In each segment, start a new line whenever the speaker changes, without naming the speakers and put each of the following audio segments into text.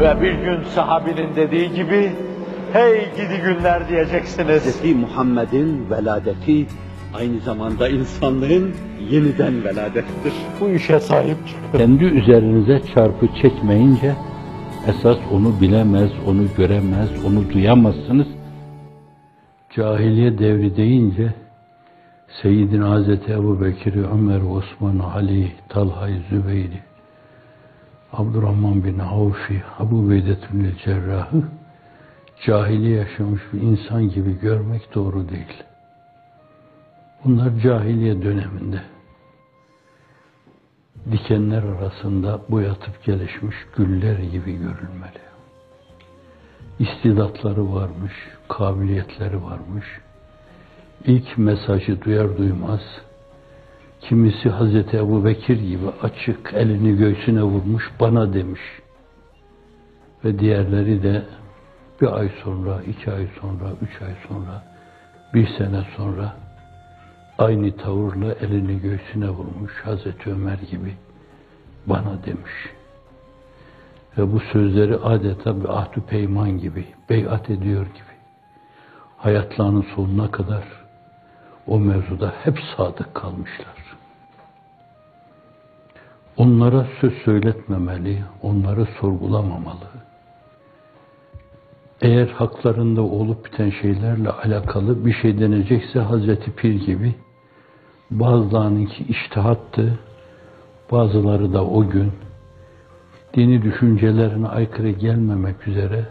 Ve bir gün sahabinin dediği gibi, hey gidi günler diyeceksiniz.
Hz. Muhammed'in veladeti aynı zamanda insanlığın yeniden veladettir.
Bu işe sahip çıkın.
Kendi üzerinize çarpı çekmeyince esas onu bilemez, onu göremez, onu duyamazsınız. Cahiliye devri deyince Seyyidin Hazreti Ebu Bekir'i, Ömer, Osman, Ali, Talha-i Zübeyir'i, Abdurrahman bin Avf'i, Abu Beydetül Cerrah'ı cahiliye yaşamış bir insan gibi görmek doğru değil. Bunlar cahiliye döneminde dikenler arasında boyatıp gelişmiş güller gibi görülmeli. İstidatları varmış, kabiliyetleri varmış. İlk mesajı duyar duymaz, kimisi Hazreti Ebu Bekir gibi açık elini göğsüne vurmuş bana demiş. Ve diğerleri de bir ay sonra, iki ay sonra, üç ay sonra, bir sene sonra aynı tavırla elini göğsüne vurmuş Hazreti Ömer gibi bana demiş. Ve bu sözleri adeta bir ahdü peyman gibi, beyat ediyor gibi. Hayatlarının sonuna kadar o mevzuda hep sadık kalmışlar. Onlara söz söyletmemeli, onları sorgulamamalı. Eğer haklarında olup biten şeylerle alakalı bir şey denecekse Hazreti Pir gibi bazılarınınki iştihattı, bazıları da o gün dini düşüncelerine aykırı gelmemek üzere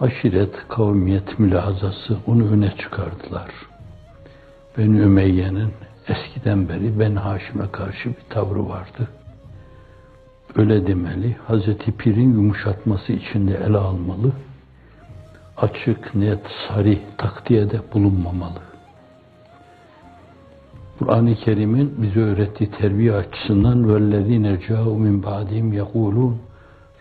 aşiret, kavmiyet mülahazası onu öne çıkardılar. Ben Ümeyye'nin eskiden beri Ben Haşim'e karşı bir tavrı vardı Öyle demeli, Hazreti Pir'in yumuşatması içinde ele almalı, açık, net, sarih takdiyede bulunmamalı. Kur'an-ı Kerim'in bize öğrettiği terbiye açısından وَالَّذ۪ينَ جَاءُوا مِنْ بَعْدِهِمْ يَقُولُونَ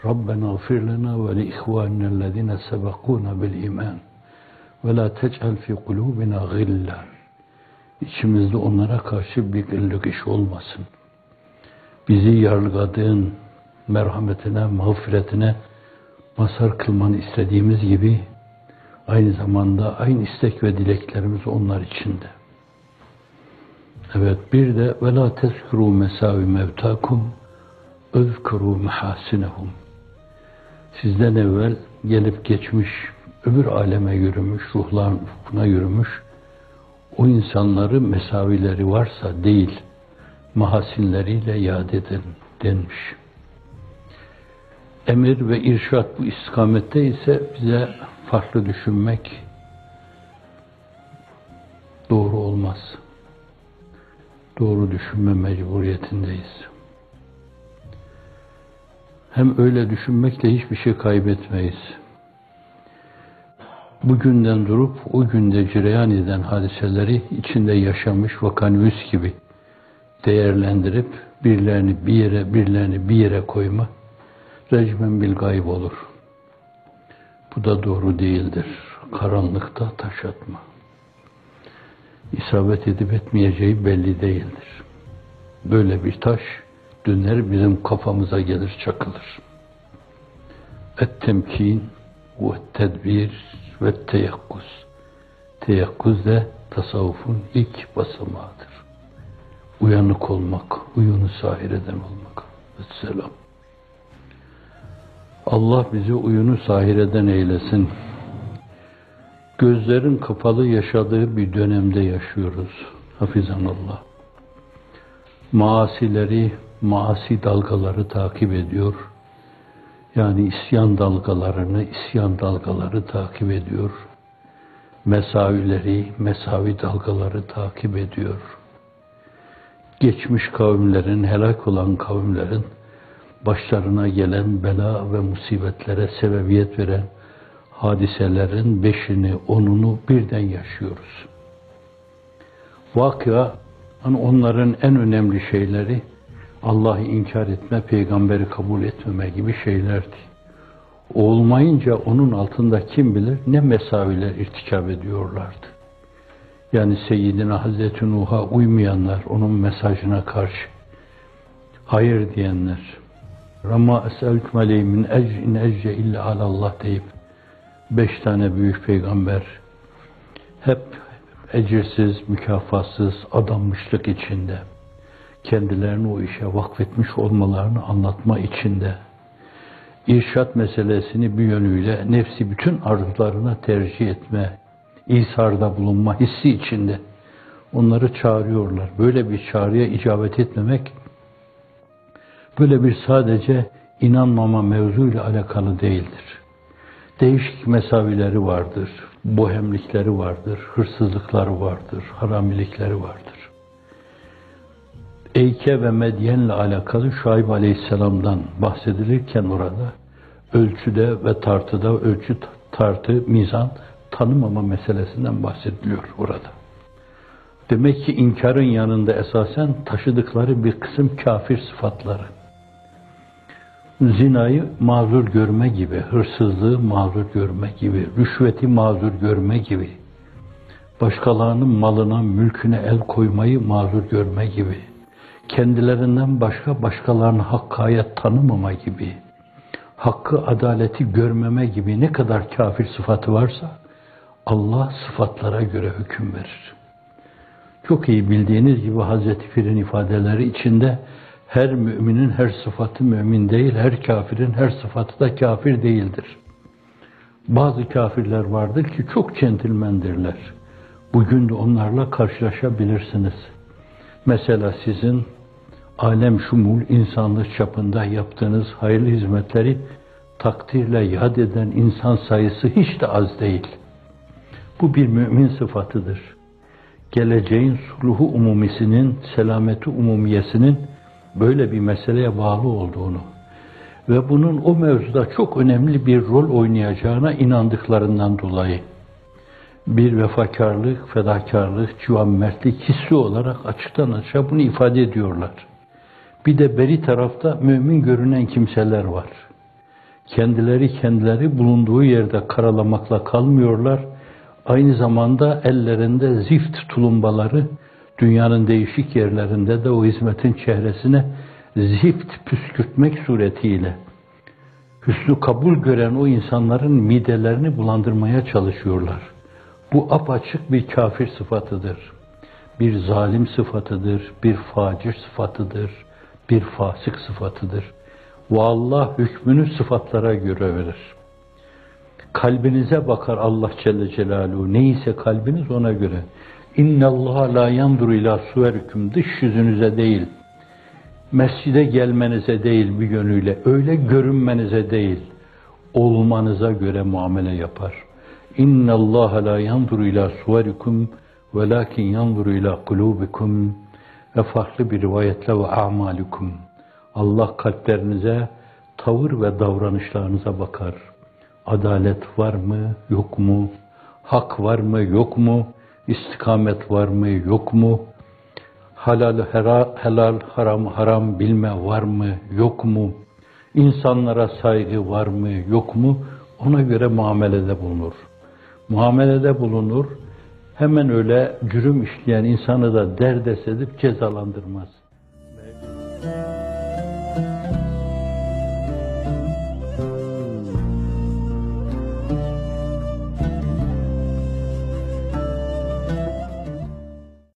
رَبَّنَا اغْفِرْ لَنَا وَلِإِخْوَانِنَا الَّذ۪ينَ سَبَقُونَ بِالْاِيمَانِ وَلَا تَجْعَلْ فِي قُلُوبِنَا غِلًّا İçimizde onlara karşı bir gıllık iş olmasın. Bizi yargıladığın merhametine, mağfiretine mazhar kılmanı istediğimiz gibi aynı zamanda aynı istek ve dileklerimiz onlar içinde. Evet bir de ve la tezkuru mesavi mevtakum özkuru mehasinehum. Sizden evvel gelip geçmiş, öbür aleme yürümüş, ruhlar ufkuna yürümüş, o insanları mesavileri varsa değil, mahasinleriyle yad edin denmiş. Emir ve irşat bu istikamette ise bize farklı düşünmek doğru olmaz. Doğru düşünme mecburiyetindeyiz. Hem öyle düşünmekle hiçbir şey kaybetmeyiz. Bugünden durup o günde cireyan eden hadiseleri içinde yaşamış vakanüs gibi değerlendirip birilerini bir yere, birilerini bir yere koyma recmen bil gayb olur. Bu da doğru değildir. Karanlıkta taş atma. İsabet edip etmeyeceği belli değildir. Böyle bir taş döner bizim kafamıza gelir çakılır. Et temkin ve tedbir ve teyakkuz. Teyakkuz de tasavvufun ilk basamağıdır. Uyanık olmak, uyunu sahir eden olmak. Vesselam. Allah bizi uyunu sahir eden eylesin. Gözlerin kapalı yaşadığı bir dönemde yaşıyoruz. Hafizanallah. Maasileri, maasi dalgaları takip ediyor. Yani isyan dalgalarını, isyan dalgaları takip ediyor. Mesavileri, mesavi dalgaları takip ediyor. Geçmiş kavimlerin, helak olan kavimlerin başlarına gelen bela ve musibetlere sebebiyet veren hadiselerin beşini, onunu birden yaşıyoruz. Vakıa, hani onların en önemli şeyleri Allah'ı inkar etme, peygamberi kabul etmeme gibi şeylerdi. Olmayınca onun altında kim bilir ne mesaviler irtikap ediyorlardı. Yani Seyyidina Hazreti Nuh'a uymayanlar, onun mesajına karşı. Hayır diyenler, Rama eselküm aleyhi min ecr in illa alallah deyip beş tane büyük peygamber hep ecirsiz, mükafatsız adanmışlık içinde kendilerini o işe vakfetmiş olmalarını anlatma içinde irşat meselesini bir yönüyle nefsi bütün arzularına tercih etme, İsarda bulunma hissi içinde onları çağırıyorlar. Böyle bir çağrıya icabet etmemek, böyle bir sadece inanmama mevzuyla alakalı değildir. Değişik mesavileri vardır, bohemlikleri vardır, hırsızlıkları vardır, haramilikleri vardır. Eyke ve Medyen'le alakalı Şuayb Aleyhisselam'dan bahsedilirken orada ölçüde ve tartıda ölçü tartı, mizan tanımama meselesinden bahsediliyor orada. Demek ki inkarın yanında esasen taşıdıkları bir kısım kafir sıfatları. Zinayı mazur görme gibi, hırsızlığı mazur görme gibi, rüşveti mazur görme gibi, başkalarının malına, mülküne el koymayı mazur görme gibi, kendilerinden başka başkalarına hakkayet tanımama gibi, hakkı, adaleti görmeme gibi ne kadar kafir sıfatı varsa Allah sıfatlara göre hüküm verir. Çok iyi bildiğiniz gibi Hazreti Pir'in ifadeleri içinde her müminin her sıfatı mümin değil, her kafirin her sıfatı da kafir değildir. Bazı kafirler vardır ki çok centilmendirler. Bugün de onlarla karşılaşabilirsiniz. Mesela sizin alem şumul insanlık çapında yaptığınız hayırlı hizmetleri takdirle yad eden insan sayısı hiç de az değil. Bu bir mümin sıfatıdır. Geleceğin sulhu umumisinin, selameti umumiyesinin böyle bir meseleye bağlı olduğunu ve bunun o mevzuda çok önemli bir rol oynayacağına inandıklarından dolayı bir vefakarlık, fedakarlık, mertlik hissi olarak açıktan açığa bunu ifade ediyorlar. Bir de beri tarafta mümin görünen kimseler var. Kendileri kendileri bulunduğu yerde karalamakla kalmıyorlar. Aynı zamanda ellerinde zift tulumbaları dünyanın değişik yerlerinde de o hizmetin çehresine zift püskürtmek suretiyle hüsnü kabul gören o insanların midelerini bulandırmaya çalışıyorlar. Bu apaçık bir kafir sıfatıdır. Bir zalim sıfatıdır, bir facir sıfatıdır, bir fasık sıfatıdır. Ve Allah hükmünü sıfatlara göre verir. Kalbinize bakar Allah Celle Celaluhu. Neyse kalbiniz ona göre. İnne Allah la yandur ila suverüküm dış yüzünüze değil. Mescide gelmenize değil bir yönüyle, öyle görünmenize değil, olmanıza göre muamele yapar. İnne Allah la yandur ila suverikum velakin yandur ila kulubikum ve farklı bir rivayetle ve a'malikum. Allah kalplerinize, tavır ve davranışlarınıza bakar. Adalet var mı, yok mu? Hak var mı, yok mu? İstikamet var mı, yok mu? Halal, helal, haram, haram bilme var mı, yok mu? İnsanlara saygı var mı, yok mu? Ona göre muamelede bulunur. Muamelede bulunur, hemen öyle cürüm işleyen insanı da derdest edip cezalandırmaz.